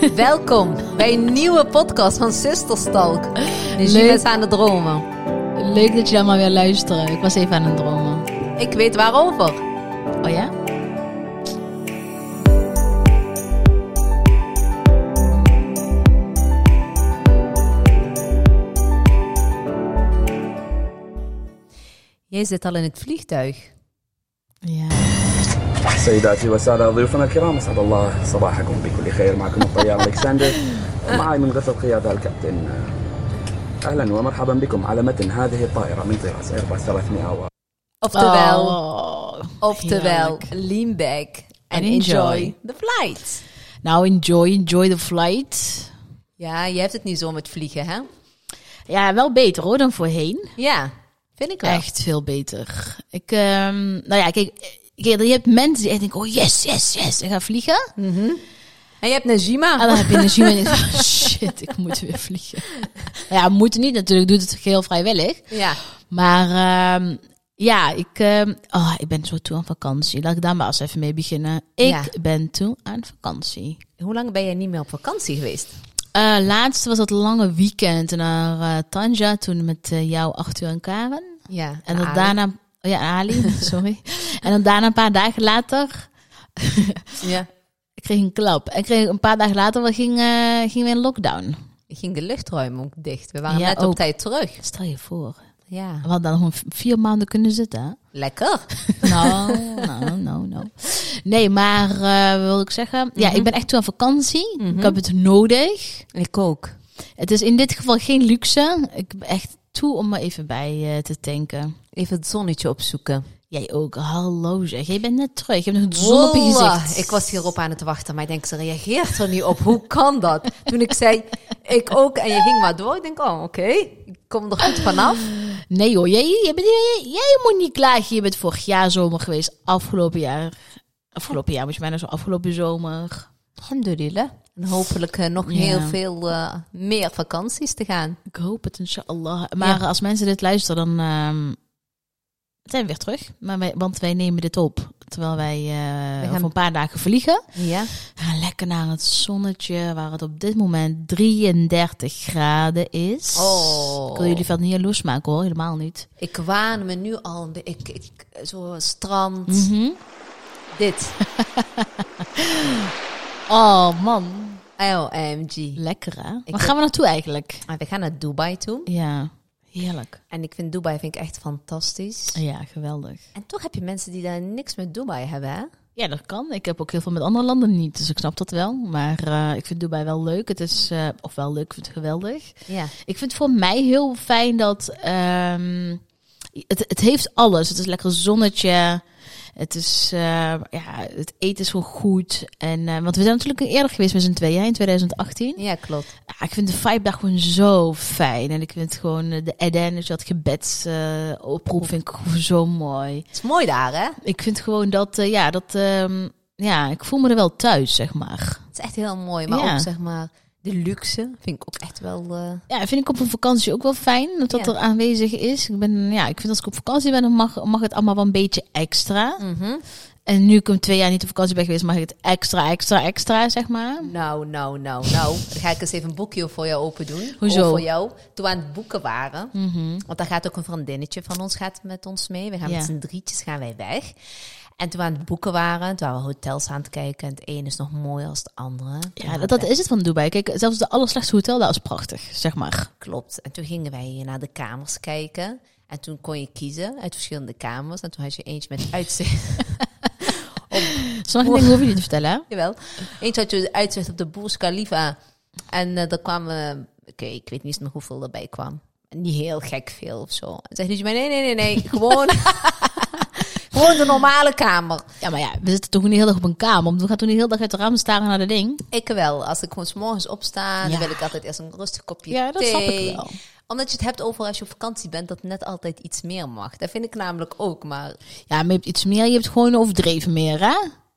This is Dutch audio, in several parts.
Welkom bij een nieuwe podcast van Sisterstalk. Dus Leuk. jullie zijn aan het dromen. Leuk dat je allemaal weer luistert. Ik was even aan het dromen. Ik weet waarover. Oh ja? Jij zit al in het vliegtuig. Ja. سيداتي والسادة ضيوفنا الكرام أسعد الله صباحكم بكل خير معكم الطيار ألكسندر ومعي من غرفة القيادة الكابتن أهلا ومرحبا بكم على متن هذه الطائرة من طراز ايرباص 300 و Oftewel, Oh, oftewel, heerlijk. lean back and And enjoy. enjoy. the flight. Nou, enjoy, enjoy the flight. Ja, je hebt het niet zo met vliegen, hè? Ja, wel beter hoor dan voorheen. Ja, vind ik wel. Echt veel beter. Ik, ehm, nou ja, kijk, kijk, je hebt mensen die echt denken, oh yes, yes, yes, ik ga vliegen. En je hebt Najima. En dan heb je zien en je, shit, ik moet weer vliegen. Ja, moet niet natuurlijk, doet het geheel vrijwillig. Ja. Maar ehm, ja, ik, ehm, oh, ik ben zo toe aan vakantie. Laat ik daar maar eens even mee beginnen. Ik Ja. ben toe aan vakantie. Hoe lang ben jij niet meer op vakantie geweest? Eh laatst was dat lange weekend naar eh, Tanja, toen met eh, jou, Arthur en Karen. Ja. En Ali. daarna, oh ja, Ali, sorry. en dan daarna een paar dagen later, Ja. ik kreeg een klap. En kreeg een paar dagen later, we ging, eh gingen we in lockdown. Ging de luchtruim ook dicht. We waren Ja, net op ook. tijd terug. Stel je voor. Ja. We hadden dan gewoon vier maanden kunnen zitten. hè? Lekker. Nou, nou, nou, nou. Nee, maar wat wil ik zeggen? Ja, ik ben echt toe aan vakantie. Ik heb het nodig. Ik ook. Het is in dit geval geen luxe. Ik ben echt toe om er even bij eh, te tanken. Even het zonnetje opzoeken. Jij ook. Hallo zeg. Jij bent net terug. Je hebt nog een zon op je gezicht. Ik was hierop aan het wachten, maar ik denk, ze reageert er niet op. Hoe kan dat? Toen ik zei, ik ook, en je ging maar door. Ik denk, oh, oké, ik kom er goed vanaf. Nee hoor, jij, jij, bent- jij, jij moet niet klagen. Je bent vorig jaar zomer geweest. Afgelopen jaar. Afgelopen jaar moet je bijna zo afgelopen zomer. Alhamdulillah. En hopelijk eh, nog Ja. heel veel eh, meer vakanties te gaan. Ik hoop het, inshallah. Maar als mensen dit luisteren, dan ehm, zijn we weer terug. Maar wij, want wij nemen dit op terwijl wij gaan- voor een paar dagen vliegen. Ja. Gaan lekker naar het zonnetje, waar het op dit moment 33 graden is. Oh. Ik wil jullie verder niet jaloers maken hoor, helemaal niet. Ik waan me nu al, ik, ik, zo strand, Mhm. dit. Oh man, OMG. lekker hè? Waar gaan we naartoe eigenlijk? Maar we gaan naar Dubai toe. Ja, heerlijk. En ik vind Dubai vind ik echt fantastisch. Ja, geweldig. En toch heb je mensen die daar niks met Dubai hebben, hè? Ja, dat kan. Ik heb ook heel veel met andere landen niet, dus ik snap dat wel. Maar eh, ik vind Dubai wel leuk. Het is, eh, of wel leuk, ik vind het geweldig. Ja. Ik vind het voor mij heel fijn dat ehm, het, het heeft alles. Het is lekker zonnetje. Het is, eh, ja, het eten is wel goed. En, eh, want we zijn natuurlijk eerder geweest met z'n tweeën in 2018. Ja, klopt. Ja, ik vind de vibe daar gewoon zo fijn. En ik vind gewoon eh, de Eden, dus dat gebedsoproep oproep vind ik gewoon zo mooi. Het is mooi daar, hè? Ik vind gewoon dat, ja, dat, ehm, ja, ik voel me er wel thuis, zeg maar. Het is echt heel mooi. Maar Ja. ook, zeg maar, de luxe vind ik ook echt wel... eh, Ja, vind ik op een vakantie ook wel fijn dat dat Ja. er aanwezig is. Ik ben, ja, ik vind als ik op vakantie ben, dan mag, mag het allemaal wel een beetje extra. mhm. En nu ik een twee jaar niet op vakantie ben geweest, mag ik het extra, extra, extra, zeg maar. Nou, nou, nou, nou. Dan ga ik eens even een boekje voor jou open doen. Hoezo? Over jou. Toen we aan het boeken waren. Mhm. Want daar gaat ook een vriendinnetje van ons gaat met ons mee. We gaan Ja. met z'n drietjes gaan wij weg. En toen we aan het boeken waren, toen waren we hotels aan het kijken. En het ene is nog mooier als het andere. Toen Ja, dat, is het van Dubai. Kijk, zelfs de allerslechtste hotel daar is prachtig, zeg maar. Klopt. En toen gingen wij naar de kamers kijken. En toen kon je kiezen uit verschillende kamers. En toen had je eentje met uitzicht. Sommige dingen hoef je niet te vertellen, hè? Jawel. Eentje had je uitzicht op de Burj Khalifa. En eh daar kwamen, oké, ik weet niet meer hoeveel erbij kwam. Niet heel gek veel of zo. En zei hij mij, nee, nee, nee, nee, gewoon, gewoon de normale kamer. Ja, maar ja, we zitten toch niet heel dag op een kamer. want We gaan toch niet heel dag uit de raam staren naar de ding. Ik wel. Als ik gewoon 's morgens opsta, Ja. dan wil ik altijd eerst een rustig kopje Ja, dat thee. snap ik wel. Omdat je het hebt over als je op vakantie bent, dat net altijd iets meer mag. Dat vind ik namelijk ook, maar... Ja, maar je hebt iets meer. Je hebt gewoon overdreven meer, hè?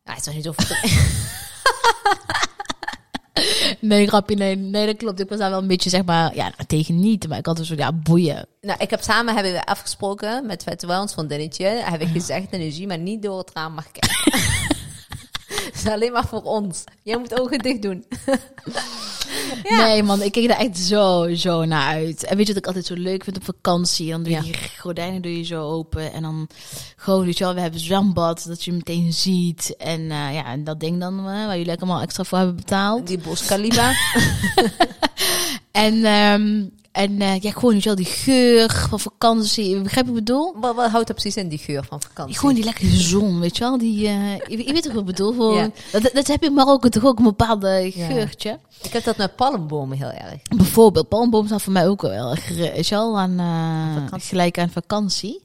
Ja, het is niet over... Nee, grapje, nee, nee, dat klopt. Ik was daar wel een beetje, zeg maar, ja, tegen niet. Maar ik had een soort, ja, boeien. nou, ik heb samen hebben we afgesproken met Vet ons vriendinnetje. Heb ik gezegd, energie, maar niet door het raam mag kijken. is alleen maar voor ons. Jij moet ogen dicht doen. Nee, man, ik keek er echt zo, zo naar uit. En weet je wat ik altijd zo leuk vind op vakantie? Dan doe je Ja. die gordijnen doe je zo open. En dan gewoon, weet je wel, we hebben zwembad, dat je meteen ziet. En eh, ja, en dat ding dan, eh, waar jullie allemaal extra voor hebben betaald. Die Bos Khalifa. En, ehm, en eh, ja, gewoon, weet je wel, die geur van vakantie. Begrijp je wat ik bedoel? wat, wat houdt er precies in die geur van vakantie? Gewoon die lekkere zon, weet je wel? Die, eh, je, je weet toch wat ik bedoel? Gewoon, Ja. dat, dat heb je in Marokko toch ook een bepaalde Ja. geurtje? Ik heb dat met palmbomen heel erg. Bijvoorbeeld, palmboom staat voor mij ook wel erg, weet je wel, aan, eh, gelijk aan vakantie.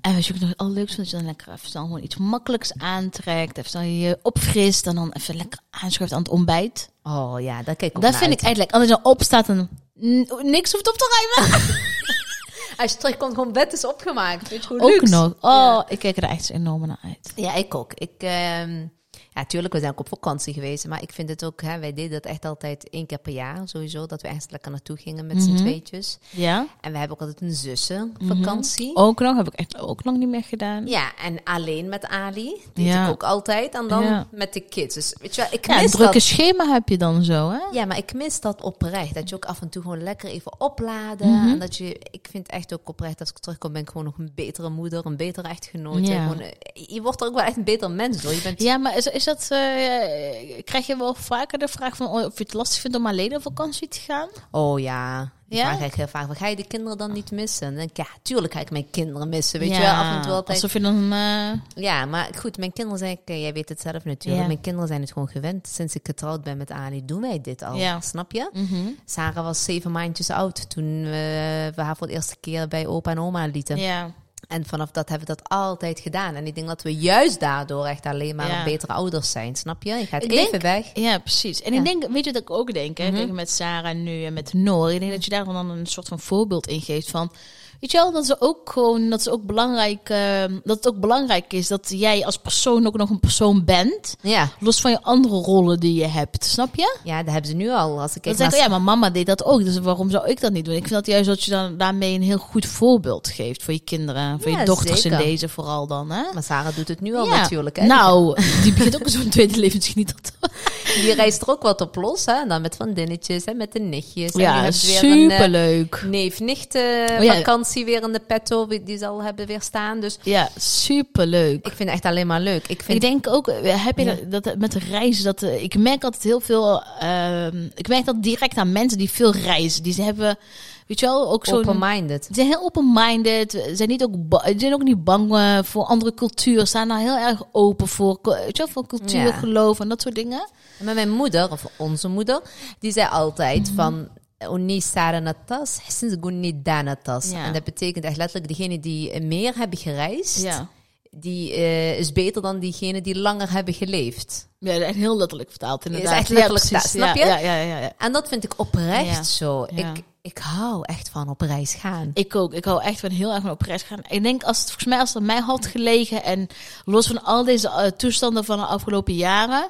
En wat je ook nog het allerleukste vindt, is dan lekker even gewoon iets makkelijks aantrekt. Even snel je opfrist en dan even lekker aanschuift aan het ontbijt. Oh ja, daar kijk ik ook Dat vind uit. ik eigenlijk, als je dan opstaat en mm, niks hoeft op te ruimen. Als je terugkomt, gewoon bed is opgemaakt. Weet je hoe Ook luxe. nog. Oh, Ja. ik kijk er echt enorm naar uit. Ja, ik ook. Ik, ehm, ja, tuurlijk, we zijn ook op vakantie geweest. Maar ik vind het ook, hè, wij deden dat echt altijd één keer per jaar sowieso. Dat we echt lekker naartoe gingen met z'n Mhm. tweetjes. Ja? En we hebben ook altijd een zussenvakantie. Ook nog, heb ik echt ook nog niet meer gedaan. Ja, en alleen met Ali. Die Ja. ik ook altijd. En dan Ja. met de kids. Dus weet je wel, ik Ja, een mis drukke dat. schema heb je dan zo, hè? Ja, maar ik mis dat oprecht. Dat je ook af en toe gewoon lekker even opladen. Mhm. En dat je, ik vind echt ook oprecht, als ik terugkom, ben ik gewoon nog een betere moeder, een betere echtgenoot. Ja. Gewoon, eh, je wordt er ook wel echt een beter mens door. Je bent Ja, maar is, is dat, eh, krijg je wel vaker de vraag van of je het lastig vindt om alleen op vakantie te gaan? Oh ja. Ja? vraag krijg ik heel vaak. Ga je de kinderen dan niet missen? Dan denk ik, ja, tuurlijk ga ik mijn kinderen missen. Weet Ja, je wel, af en toe altijd. Alsof je dan... eh, Ja, maar goed, mijn kinderen zijn, jij weet het zelf natuurlijk. Ja. Mijn kinderen zijn het gewoon gewend. Sinds ik getrouwd ben met Ali, doen wij dit al. Ja. Snap je? mhm. Sarah was zeven maandjes oud toen we, we haar voor de eerste keer bij opa en oma lieten. Ja. En vanaf dat hebben we dat altijd gedaan. En ik denk dat we juist daardoor echt alleen maar Ja. betere ouders zijn. Snap je? Je gaat Ik even denk- weg. ja, precies. En Ja. ik denk, weet je wat ik ook denk? Hè? Mhm. Kijk, met Sarah nu en met Noor. Ik denk dat je daar dan een soort van voorbeeld in geeft van... Weet je wel, dat ze ook gewoon, dat ze ook belangrijk, eh, dat het ook belangrijk is dat jij als persoon ook nog een persoon bent. Ja. Los van je andere rollen die je hebt, snap je? ja, dat hebben ze nu al. Als ik kijk zeg naar ja, maar mama deed dat ook, dus waarom zou ik dat niet doen? Ik vind dat juist dat je dan daarmee een heel goed voorbeeld geeft voor je kinderen, voor Ja, je dochters zeker. in deze vooral dan, hè? Maar Sarah doet het nu al Ja. natuurlijk. Hè? Nou, die begint ook zo'n tweede levensgeniet. Die reist er ook wat op los. Hè? En dan met vriendinnetjes en met de nichtjes. en Ja, een, eh, superleuk. neef-nicht eh, Oh ja. vakantie weer in de petto. Die zal hebben weer staan. Dus Ja, superleuk. ik vind het echt alleen maar leuk. Ik Ik vind denk ook, eh, heb je Ja. dat, dat met reizen, dat eh, ik merk altijd heel veel, ehm, ik merk dat direct aan mensen die veel reizen. Die ze hebben, weet je wel, ook zo'n... open-minded. Ze zijn heel open-minded. Ze zijn, niet ook zijn ook niet bang eh, voor andere cultuur. Ze staan daar heel erg open voor, weet je wel, voor cultuur, Ja. geloof en dat soort dingen. Maar mijn moeder, of onze moeder, die zei altijd Mhm. van... Onni saranatas, sinds gunni danatas. Ja. En dat betekent echt letterlijk degene die meer hebben gereisd, Ja. die eh, is beter dan diegene die langer hebben geleefd. Ja, echt heel letterlijk vertaald inderdaad. Is echt letterlijk ja, precies. snap je? Ja, ja, ja, ja. En dat vind ik oprecht zo. Ik, ik hou echt van op reis gaan. Ik ook. Ik hou echt van heel erg van op reis gaan. Ik denk als het volgens mij als het aan mij had gelegen en los van al deze eh, toestanden van de afgelopen jaren,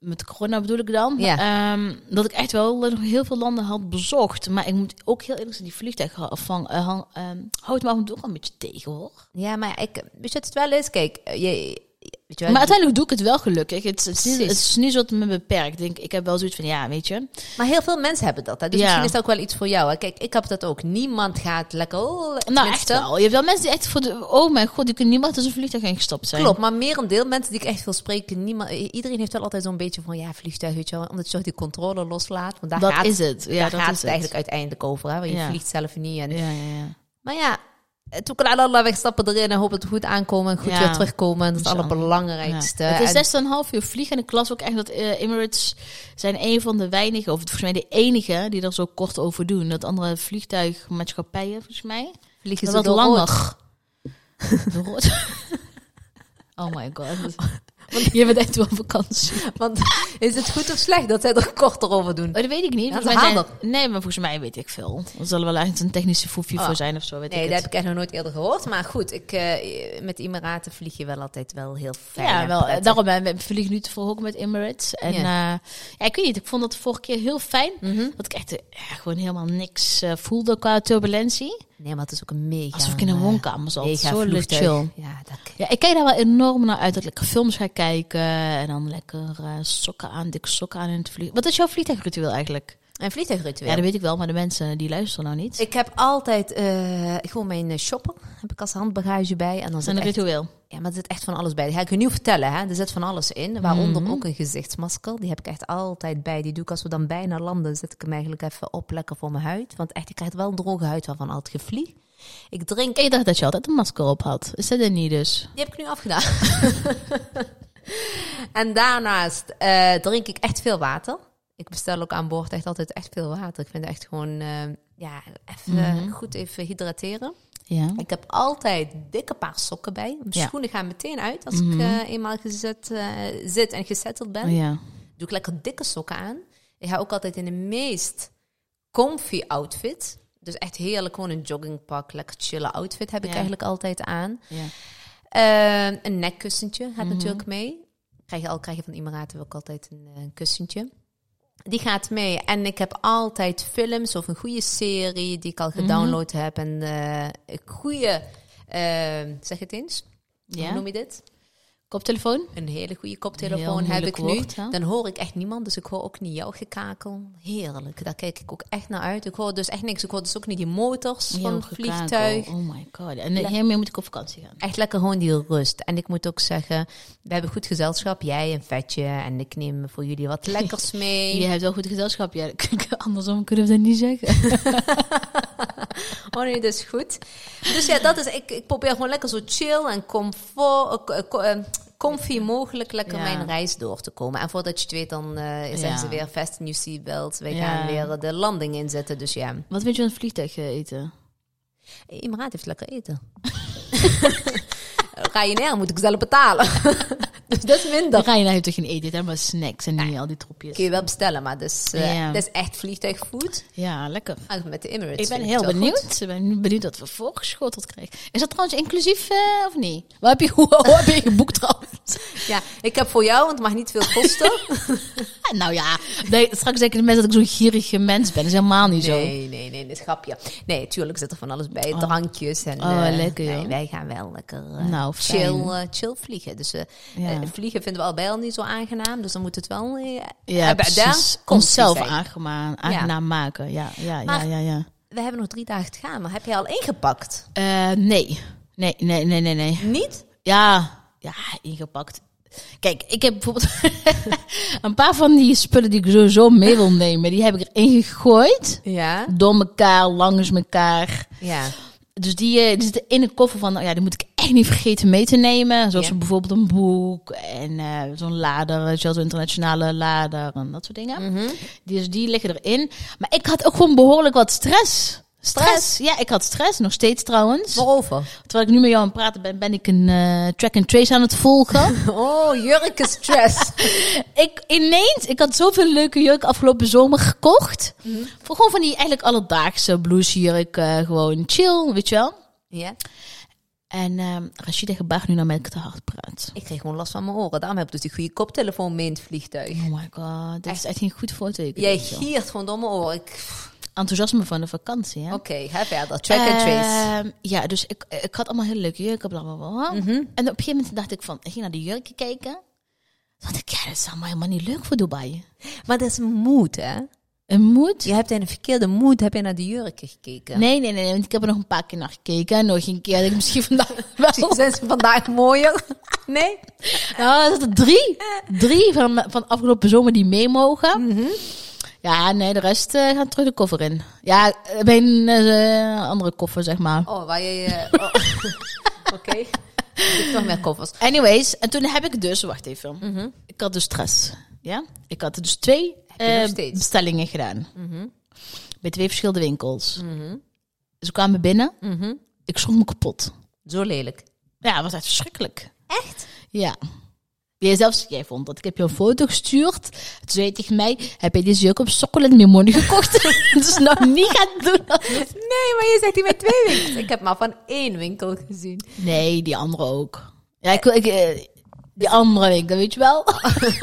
met corona bedoel ik dan, Ja. ehm, dat ik echt wel nog heel veel landen had bezocht. Maar ik moet ook heel eerlijk zijn, die vliegtuigen van uh, hang, ehm, houdt me af en toe ook een beetje tegen hoor. Ja, maar ik, wat het wel is? Kijk, eh, je, weet je wel, Maar uiteindelijk doe ik het wel gelukkig. Het, het, is, niet, het is niet zo dat het me beperkt. Ik, denk, ik heb wel zoiets van, ja, weet je. maar heel veel mensen hebben dat. Hè? Dus Ja. misschien is dat ook wel iets voor jou. Hè? Kijk, ik heb dat ook. Niemand gaat lekker... Oh, Nou, echt wel. Je hebt wel mensen die echt voor de... Oh mijn god, die kunnen niemand tussen een vliegtuig heen gestopt zijn. Klopt, maar merendeel mensen die ik echt wil spreken, niemand, iedereen heeft wel altijd zo'n beetje van ja, vliegtuig, weet je wel, omdat je toch die controle loslaat. Want daar Dat gaat, is het. Ja, daar dat gaat is het eigenlijk uiteindelijk over, hè? Want je Ja. vliegt zelf niet. En, Ja, ja, ja. Maar ja, toen kan Allah wegstappen erin en hoop dat we goed aankomen en goed Ja. weer terugkomen. En dat is het allerbelangrijkste. Ja. Het is En- 6,5 uur vliegen. En ik las ook echt dat eh, Emirates zijn een van de weinigen, of volgens mij de enige, die er zo kort over doen. Dat andere vliegtuigmaatschappijen, volgens mij, vliegen dat ze wat door langer. rood. Oh my god. Je bent echt wel vakantie. Want is het goed of slecht dat zij er korter over doen? Oh, dat weet ik niet. Ja, zijn- Nee, maar volgens mij weet ik veel. Er zal wel ergens een technische foefje Oh. voor zijn of zo, weet Nee, ik dat het. heb ik echt nog nooit eerder gehoord. Maar goed, ik, eh, met Emiraten vlieg je wel altijd wel heel fijn. Ja, wel. eh, prettig. Daarom ben ik vlieg nu toevallig ook met Emirates. En Ja. ja. ja, ik weet niet. Ik vond dat de vorige keer heel fijn. Mhm. Dat ik echt eh, gewoon helemaal niks eh, voelde qua turbulentie. Nee, maar het is ook een mega... Alsof ik in een eh, woonkamer zat. Mega Zo vliegtuig. chill. Ja, dat... Ja, ik kijk daar wel enorm naar uit dat ik lekker films ga kijken. En dan lekker eh, sokken aan, dikke sokken aan in het vliegen. Wat is jouw vliegtuigritueel eigenlijk? Een vliegtuigritueel. Ja, dat weet ik wel, maar de mensen die luisteren nou niet. Ik heb altijd eh, gewoon mijn shopper. Heb ik als handbagage bij. En dan is een ritueel. Ja, maar er zit echt van alles bij. Die ga ik je niet vertellen. Hè. Er zit van alles in. Waaronder Mhm. ook een gezichtsmasker. Die heb ik echt altijd bij. Die doe ik als we dan bijna landen. Zet ik hem eigenlijk even op. Lekker voor mijn huid. Want echt, ik krijg wel een droge huid waarvan altijd gevlieg. Ik drink Ik dacht dat je altijd een masker op had. Is dat er niet dus? Die heb ik nu afgedaan. en daarnaast eh, drink ik echt veel water. Ik bestel ook aan boord echt altijd echt veel water. Ik vind het echt gewoon, eh, ja, even Mhm. goed even hydrateren. Ja. Ik heb altijd dikke paar sokken bij. Mijn Ja. schoenen gaan meteen uit als Mhm. ik eh, eenmaal gezet, eh, zit en gezetteld ben. Oh, ja. Doe ik lekker dikke sokken aan. Ik ga ook altijd in de meest comfy outfit. Dus echt heerlijk, gewoon een joggingpak, lekker chille outfit heb ik eigenlijk altijd aan. ja. Eh, een nekkussentje gaat Mhm. natuurlijk mee. Krijg je al krijg je van de Emiraten ook altijd een, een kussentje. Die gaat mee. En ik heb altijd films of een goede serie die ik al gedownload heb. En eh, een goede, eh, zeg het eens, hoe ja. noem je dit? Koptelefoon? Een hele goede koptelefoon heb ik nu. woord, hè? Dan hoor ik echt niemand, dus ik hoor ook niet jouw gekakel. Heerlijk, daar kijk ik ook echt naar uit. Ik hoor dus echt niks. Ik hoor dus ook niet die motors van het vliegtuig. Oh my god. En eh, hiermee moet ik op vakantie gaan. Echt lekker gewoon die rust. En ik moet ook zeggen, we hebben goed gezelschap. Jij een vetje en ik neem voor jullie wat lekkers mee. Je hebt wel goed gezelschap. Ja, andersom kunnen we dat niet zeggen. Oh nee, dat is goed. Dus ja, dat is, ik, ik probeer gewoon lekker zo chill en comfort, co- eh, comfy mogelijk lekker Ja. mijn reis door te komen. En voordat je het weet, dan Ja. ze weer vast in your seatbelt. Wij Ja. gaan weer de landing inzetten. Dus ja, Wat vind je van het vliegtuig eten? Emiraat heeft lekker eten. Ryanair moet ik zelf betalen. dus dat is minder. Dan ga je naar toch geen eten, hè, maar snacks en niet al die troepjes. Kun je wel bestellen, maar dat is, eh, Ja. dat is echt vliegtuigfood. Ja, lekker. Met de Emirates. Ik ben heel benieuwd. goed. Ik ben benieuwd wat we voorgeschoteld krijgen. Is dat trouwens inclusief eh, of niet? Waar heb je, hoe, hoe heb je geboekt trouwens? Ja, ik heb voor jou, want het mag niet veel kosten. nou ja, nee, straks denken de mensen dat ik zo'n gierige mens ben. Dat is helemaal niet zo. Nee, nee, nee, dit is grapje. Nee, tuurlijk zit er van alles bij. Drankjes en... Oh, eh, lekker, nee, wij gaan wel lekker Nou, chill, chill vliegen. Dus eh, Ja. vliegen vinden we al bij al niet zo aangenaam. Dus dan moet het wel... eh, Ja, eh, daar precies. Onszelf aangenaam, aangenaam maken. Ja, ja, Maar- ja, ja, ja. We hebben nog drie dagen te gaan, maar heb je al ingepakt? Eh, nee. Nee, nee, nee, nee, nee. Niet? Ja, ja, ingepakt. Kijk, ik heb bijvoorbeeld een paar van die spullen die ik sowieso mee wil nemen, die heb ik erin gegooid. Ja. Door elkaar, langs elkaar. Ja. Dus die, eh, die zitten in een koffer van, nou ja, die moet ik echt niet vergeten mee te nemen. Zoals Ja. bijvoorbeeld een boek en eh, zo'n lader, zo'n internationale lader en dat soort dingen. Mhm. Dus die liggen erin. Maar ik had ook gewoon behoorlijk wat stress. Stress? Ja, ik had stress, nog steeds trouwens. Waarover? Terwijl ik nu met jou aan het praten ben, ben ik een eh, track and trace aan het volgen. Oh, jurken stress. ik ineens, ik had zoveel leuke jurk afgelopen zomer gekocht. Mhm. Voor gewoon van die eigenlijk alledaagse bluesjurk, eh gewoon chill, weet je wel. ja. En ehm Rashida gebaart nu naar mij dat te hard praat. Ik kreeg gewoon last van mijn oren. Daarom heb ik dus die goede koptelefoon mee in het vliegtuig. Oh my god, dit is echt geen goed voorteken. Jij giert gewoon door mijn oren. Ik... Enthousiasme van de vakantie, hè? Oké, ga verder. Track and trace. Ehm, ja, dus ik, ik had allemaal hele leuke jurken, bla bla bla. Mhm. En op een gegeven moment dacht ik van, ik ging naar de jurken kijken. Toen dacht ik, ja, dat is allemaal helemaal niet leuk voor Dubai. Maar dat is moed, hè? Een moed? Je hebt in een verkeerde moed heb je naar de jurken gekeken. Nee, nee, nee, nee, want ik heb er nog een paar keer naar gekeken. En nog een keer dat ik misschien vandaag wel... Zijn ze vandaag mooier? Nee? Nou, er zitten drie. Drie van, van afgelopen zomer die mee mogen. Mhm. Ja, nee, de rest eh, gaat terug de koffer in. Ja, een eh, andere koffer, zeg maar. Oh, waar je... eh, oh. Oké. Ik heb nog meer koffers. Anyways, en toen heb ik dus, wacht even. Mhm. Ik had dus stress. Ja, ik had dus twee bestellingen gedaan. Mhm. Bij twee verschillende winkels. Mhm. Ze kwamen binnen. Mhm. Ik schrok me kapot. Zo lelijk. Ja, het was echt verschrikkelijk. Echt? Ja. Jij zelfs, jij vond dat. Ik heb je een foto gestuurd. Toen zei je tegen mij, heb je deze jurk op Chocolate Mimoni gekocht? dus nog niet gaan doen. Nee, maar je zegt die met twee winkels. Ik heb maar van één winkel gezien. Nee, die andere ook. Ja, ik, ik, eh, Die andere week, dat weet je wel.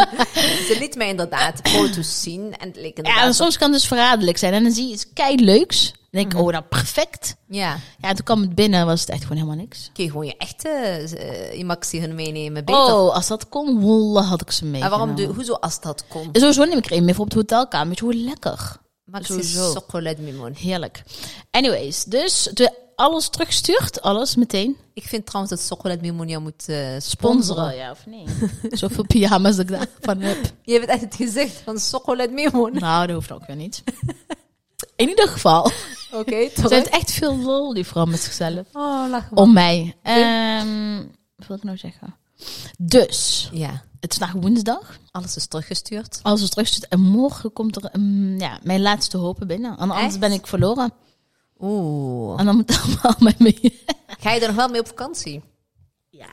Ze liet mij inderdaad foto's zien. En het leek Ja, en soms kan het dus verraderlijk zijn. En dan zie je iets kei leuks. Dan denk ik, Mhm. oh, nou perfect. Ja. Ja, en toen kwam het binnen, was het echt gewoon helemaal niks. Kun je gewoon je echte uh, je maxi gaan meenemen. Beter. Oh, als dat kon, had ik ze mee. en waarom doe hoezo als dat kon? Sowieso neem ik er een mee voor op het hotelkamer. Weet je hoe lekker. Maxi sowieso. chocolade mimon. Heerlijk. Anyways, dus toen alles terugstuurt, alles meteen. Ik vind trouwens dat chocolade mimon jou moet uh, sponsoren. Sponsoren, ja of nee? Zoveel pyjama's dat ik daarvan heb. Je hebt echt het gezicht van chocolade mimon. Nou, dat hoeft ook weer niet. In ieder geval. Oké, okay, Ze heeft echt veel lol, die vrouw met zichzelf. Oh, lach Om mij. Um, wat wil ik nou zeggen? Dus, ja. het is vandaag woensdag. Alles is teruggestuurd. Alles is teruggestuurd. En morgen komt er um, ja, mijn laatste hopen binnen. Anders Echt? ben ik verloren. Oeh. En dan moet allemaal met mee. Ga je er nog wel mee op vakantie? Ja.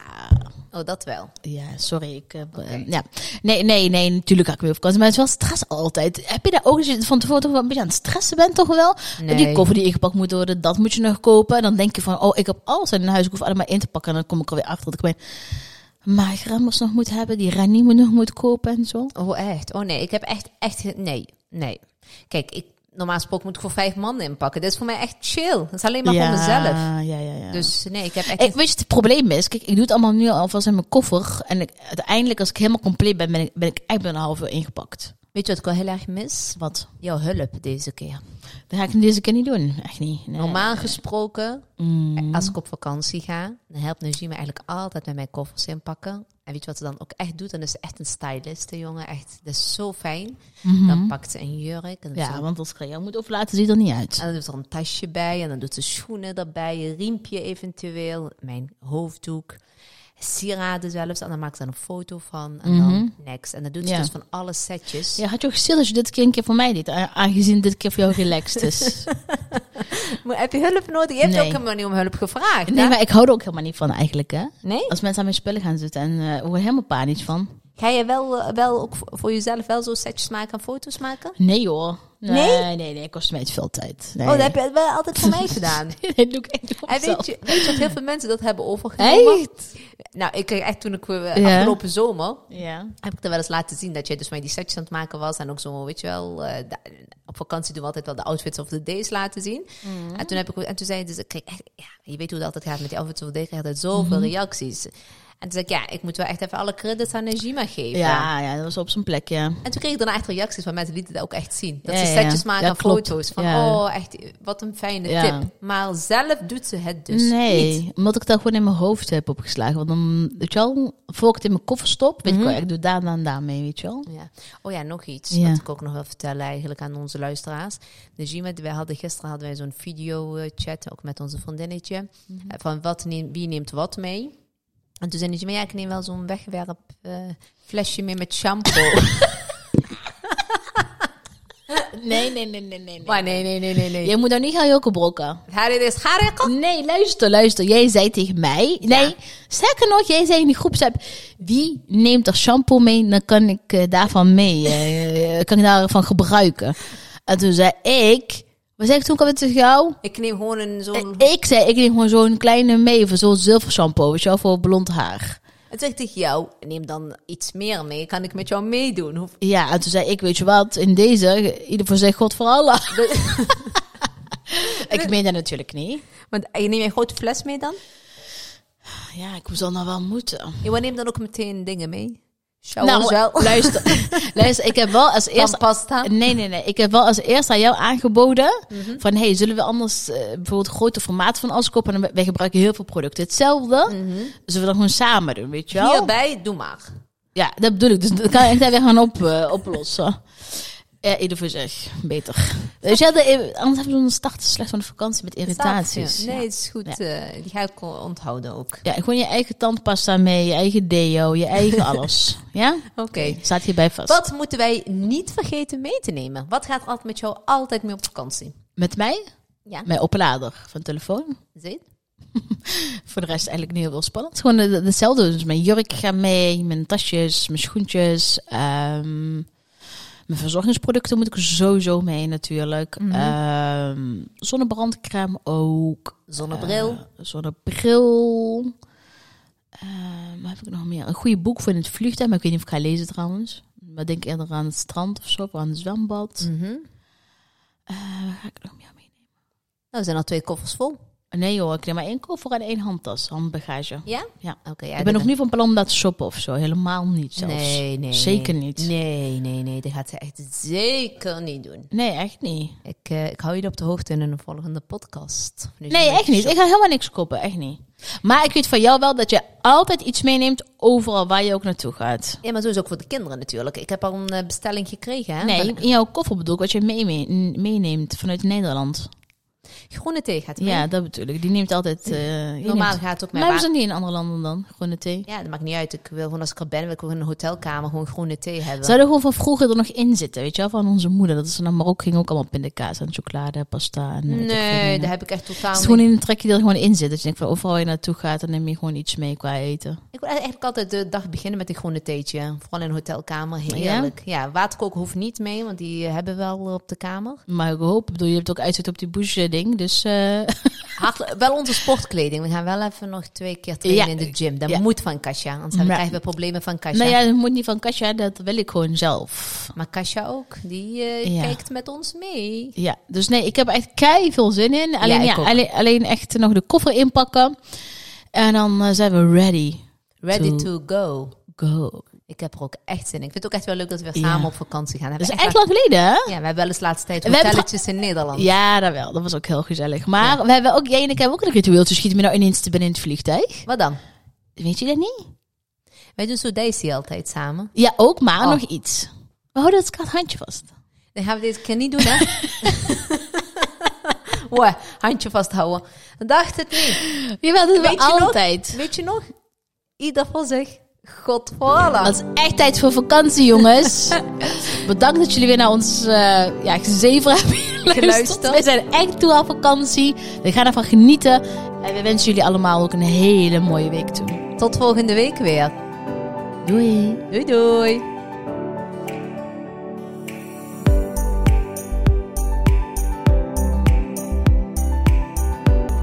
Oh, dat wel. Ja, sorry. Ik okay. ja. Nee, nee, nee, natuurlijk ga ik weer op vakantie. Maar het is wel stress altijd. Heb je daar ook, als je van tevoren toch wel een beetje aan het stressen bent, toch wel? Nee. Die koffer die ingepakt moet worden, dat moet je nog kopen. En dan denk je van, oh, ik heb alles in huis. Ik hoef allemaal in te pakken. En dan kom ik alweer achter dat ik mijn maagremmers nog moet hebben. Die Ranie nog moet kopen en zo. Oh, echt? Oh nee, ik heb echt, echt, nee, nee. Kijk, ik, normaal gesproken moet ik voor vijf man inpakken. Dit is voor mij echt chill. Dat is alleen maar ja, voor mezelf. Ja, ja, ja. Dus nee, ik heb echt... Ik, weet je, het probleem is, kijk, ik doe het allemaal nu alvast in mijn koffer. En ik, uiteindelijk, als ik helemaal compleet ben, ben ik, ben ik eigenlijk een half uur ingepakt. Weet je wat ik wel heel erg mis? Wat? Jouw hulp deze keer. Dat ga ik deze keer niet doen. Echt niet. Nee. Normaal gesproken, Mm. als ik op vakantie ga, dan helpt Najima eigenlijk altijd met mijn koffers inpakken. En weet je wat ze dan ook echt doet? Dan is ze echt een stylist, jongen. Echt, dat is zo fijn. Mhm. Dan pakt ze een jurk. En Ja, zo, want als ik jou moet overlaten, ziet er niet uit. en dan doet ze er een tasje bij. En dan doet ze schoenen erbij. Een riempje eventueel. Mijn hoofddoek. Sieraden zelfs. En dan maakt ze er een foto van. En dan next. En dan doet ze Mhm. Ja. dus van alle setjes. Ja, had je ook gezien als je dit keer een keer voor mij deed, aangezien dit keer voor jou relaxed is. Maar heb je hulp nodig? Je hebt Nee. ook helemaal niet om hulp gevraagd. nee, hè? maar ik hou er ook helemaal niet van eigenlijk, hè. nee? Als mensen aan mijn spullen gaan zitten en eh word helemaal panisch van. Ga je wel, eh, wel ook voor- jezelf wel zo setjes maken en foto's maken? Nee hoor. Nee, Nee? nee, nee, kost mij veel tijd. Nee. Oh, dat heb je wel altijd voor mij gedaan. Nee, doe ik echt voor En weet je, weet je dat heel veel mensen dat hebben overgenomen? Echt? Nou, ik kreeg echt toen ik eh, Ja. afgelopen zomer Ja. heb ik er wel eens laten zien dat jij dus mij die setjes aan het maken was en ook zo, weet je wel, eh, op vakantie doen we altijd wel de outfits of the days laten zien. Mhm. En toen heb ik en toen zei je dus ik kreeg echt, ja, je weet hoe dat altijd gaat met die outfits of the day, je altijd zoveel Mhm. reacties. En toen zei ik, ja, ik moet wel echt even alle credits aan Najima geven. Ja, ja, dat was op zijn plek, ja. En toen kreeg ik daarna echt reacties van mensen die dat ook echt zien. Dat Ja, ze setjes ja. maken klopt. foto's. Van, oh, echt, wat een fijne tip. Maar zelf doet ze het dus nee, niet. omdat ik dat gewoon in mijn hoofd heb opgeslagen. Want dan, weet je wel, voor ik het in mijn koffer stop, weet Mhm. ik wel, ik doe daar en daar mee, weet je wel. Ja. Oh ja, nog iets. Wat ik ook nog wil vertellen eigenlijk aan onze luisteraars. Najima, wij hadden gisteren hadden wij zo'n video eh, chat, ook met onze vriendinnetje. Mhm. eh, Van wat neemt, wie neemt wat mee. En toen zei Najima, ja, ik neem wel zo'n wegwerp eh, flesje mee met shampoo. Nee, nee, nee, nee, nee. maar nee, nee, nee, nee, nee. Je moet nou niet gaan jokkenbrokken. Dit is ga Nee, luister, luister. Jij zei tegen mij. Nee, sterker nog, jij zei in die groepsapp. Wie neemt er shampoo mee? Dan kan ik eh, daarvan mee. eh, kan ik daarvan gebruiken. En toen zei ik. Wat zei ik toen alweer tegen jou? Ik neem gewoon een zo'n... Eh, Ik zei, ik neem gewoon zo'n kleine mee. Voor zo'n zilver shampoo. Weet je wel, voor blond haar. En toen zei ik tegen jou, neem dan iets meer mee. Kan ik met jou meedoen? Hoef- Ja, en toen zei ik, weet je wat? In deze, ieder voor zich, God voor Allah. ik meen dat natuurlijk niet. Want neem je een grote fles mee dan? Ja, ik zal nou wel moeten. Je maar neem dan ook meteen dingen mee. Nou, luister. luister, ik heb wel als eerste... pasta. Nee, nee, nee. Ik heb wel als eerste aan jou aangeboden Mhm. van, hey, zullen we anders eh, bijvoorbeeld een groter formaat van alles kopen? En wij gebruiken heel veel producten. Hetzelfde. Zullen we dat gewoon samen doen, weet je wel? Mhm. Hierbij, doe maar. Ja, dat bedoel ik. Dus dat kan ik daar weer gaan op, eh, oplossen. Ja, ieder voor zich. Beter. Dus ja, de, anders hebben we zo'n start slecht van de vakantie met irritaties. Ja. Nee, het is goed. eh, die ga ik onthouden ook. Ja, gewoon je eigen tandpasta mee, je eigen deo, je eigen alles. Ja? Oké. Staat hierbij vast. Wat moeten wij niet vergeten mee te nemen? Wat gaat altijd met jou altijd mee op vakantie? Met mij? Ja, Mijn oplader van telefoon. zie Voor de rest eigenlijk niet heel veel spannend. Gewoon de- de- hetzelfde. Dus mijn jurk gaat mee, mijn tasjes, mijn schoentjes. ehm, mijn verzorgingsproducten moet ik sowieso mee natuurlijk. Ehm, zonnebrandcrème ook. Zonnebril. Eh, zonnebril. Ehm, wat heb ik nog meer? Een goede boek voor in het vliegtuig, maar ik weet niet of ik ga lezen trouwens. Maar denk eerder aan het strand of zo, of aan het zwembad. Eh, waar ga ik nog meer mee? Nou, er zijn al twee koffers vol. Nee joh, ik neem maar één koffer en één handtas, handbagage. Ja? Ja. Oké, ja, ik ben nog niet van plan om dat te shoppen of zo. Helemaal niet zelfs. Nee, nee. Zeker niet. Nee, nee, nee. Dat gaat ze echt zeker niet doen. Nee, echt niet. Ik, eh, ik hou je op de hoogte in een volgende podcast. Nu Nee, echt niet. shop- Ik ga helemaal niks kopen, echt niet. Maar ik weet van jou wel dat je altijd iets meeneemt overal waar je ook naartoe gaat. Ja, maar zo is ook voor de kinderen natuurlijk. Ik heb al een eh, bestelling gekregen. Hè? Nee, in jouw koffer bedoel ik wat je mee, mee- meeneemt vanuit Nederland. Groene thee gaat mee. Ja, dat bedoel ik. Die neemt altijd... eh, die Normaal neemt- gaat ook Maar mijn wa- ze niet in andere landen dan? Groene thee? Ja, dat maakt niet uit. Ik wil gewoon als ik er ben, wil ik in een hotelkamer gewoon groene thee hebben. Zou er gewoon van vroeger er nog in zitten, weet je wel? Van onze moeder. Dat is naar Marokko ging ook allemaal pindakaas en chocolade, pasta. En, ik veel Nee, daar heb ik echt totaal Het is gewoon in een trekje die er gewoon in zit. Dat je denkt van overal je naartoe gaat, dan neem je gewoon iets mee qua eten. Ik wil eigenlijk altijd de dag beginnen met een groene theetje. Vooral in een hotelkamer. Heerlijk. Ja, waterkoken hoeft niet mee, want die eh, hebben we wel op de kamer. Maar ik hoop, ik bedoel, je hebt ook uitzet op die bush ding. Dus eh, Hard, wel onze sportkleding. We gaan wel even nog twee keer trainen Ja. in de gym. Dat Ja. moet van Kasia, anders Maar- krijgen we problemen van Kasia. nou ja, dat moet niet van Katja, dat wil ik gewoon zelf. Maar Kasia ook, die eh, Ja. kijkt met ons mee. Ja, dus nee, ik heb echt kei veel zin in. Alleen, ja, alleen, alleen echt nog de koffer inpakken. En dan eh, zijn we ready. Ready To- to go. Go. Ik heb er ook echt zin in. Ik vind het ook echt wel leuk dat we weer Ja. samen op vakantie gaan. We Dat is echt lang geleden, hè? Ja, we hebben wel eens laatste tijd We hotelletjes in Nederland. Ja, dat wel. Dat was ook heel gezellig. Maar we hebben ook, jij en ik hebben ook een ritueeltje. Schieten we nou ineens te binnen in het vliegtuig? Wat dan? Weet je dat niet? Wij doen zo Daisy altijd samen. Ja, ook, maar Oh. nog iets. We houden het handje vast. Dat gaan we deze keer niet doen, hè? Wow, handje vasthouden. Dacht het niet. Jawel, dat doen Weet we je nog? altijd. Weet je nog? Ieder voor zich. God voor allen. Dat is echt tijd voor vakantie, jongens. Bedankt dat jullie weer naar ons uh, ja, gezever hebben geluisterd. Geluisterd. We zijn echt toe aan vakantie. We gaan ervan genieten. En we wensen jullie allemaal ook een hele mooie week toe. Tot volgende week weer. Doei. Doei doei.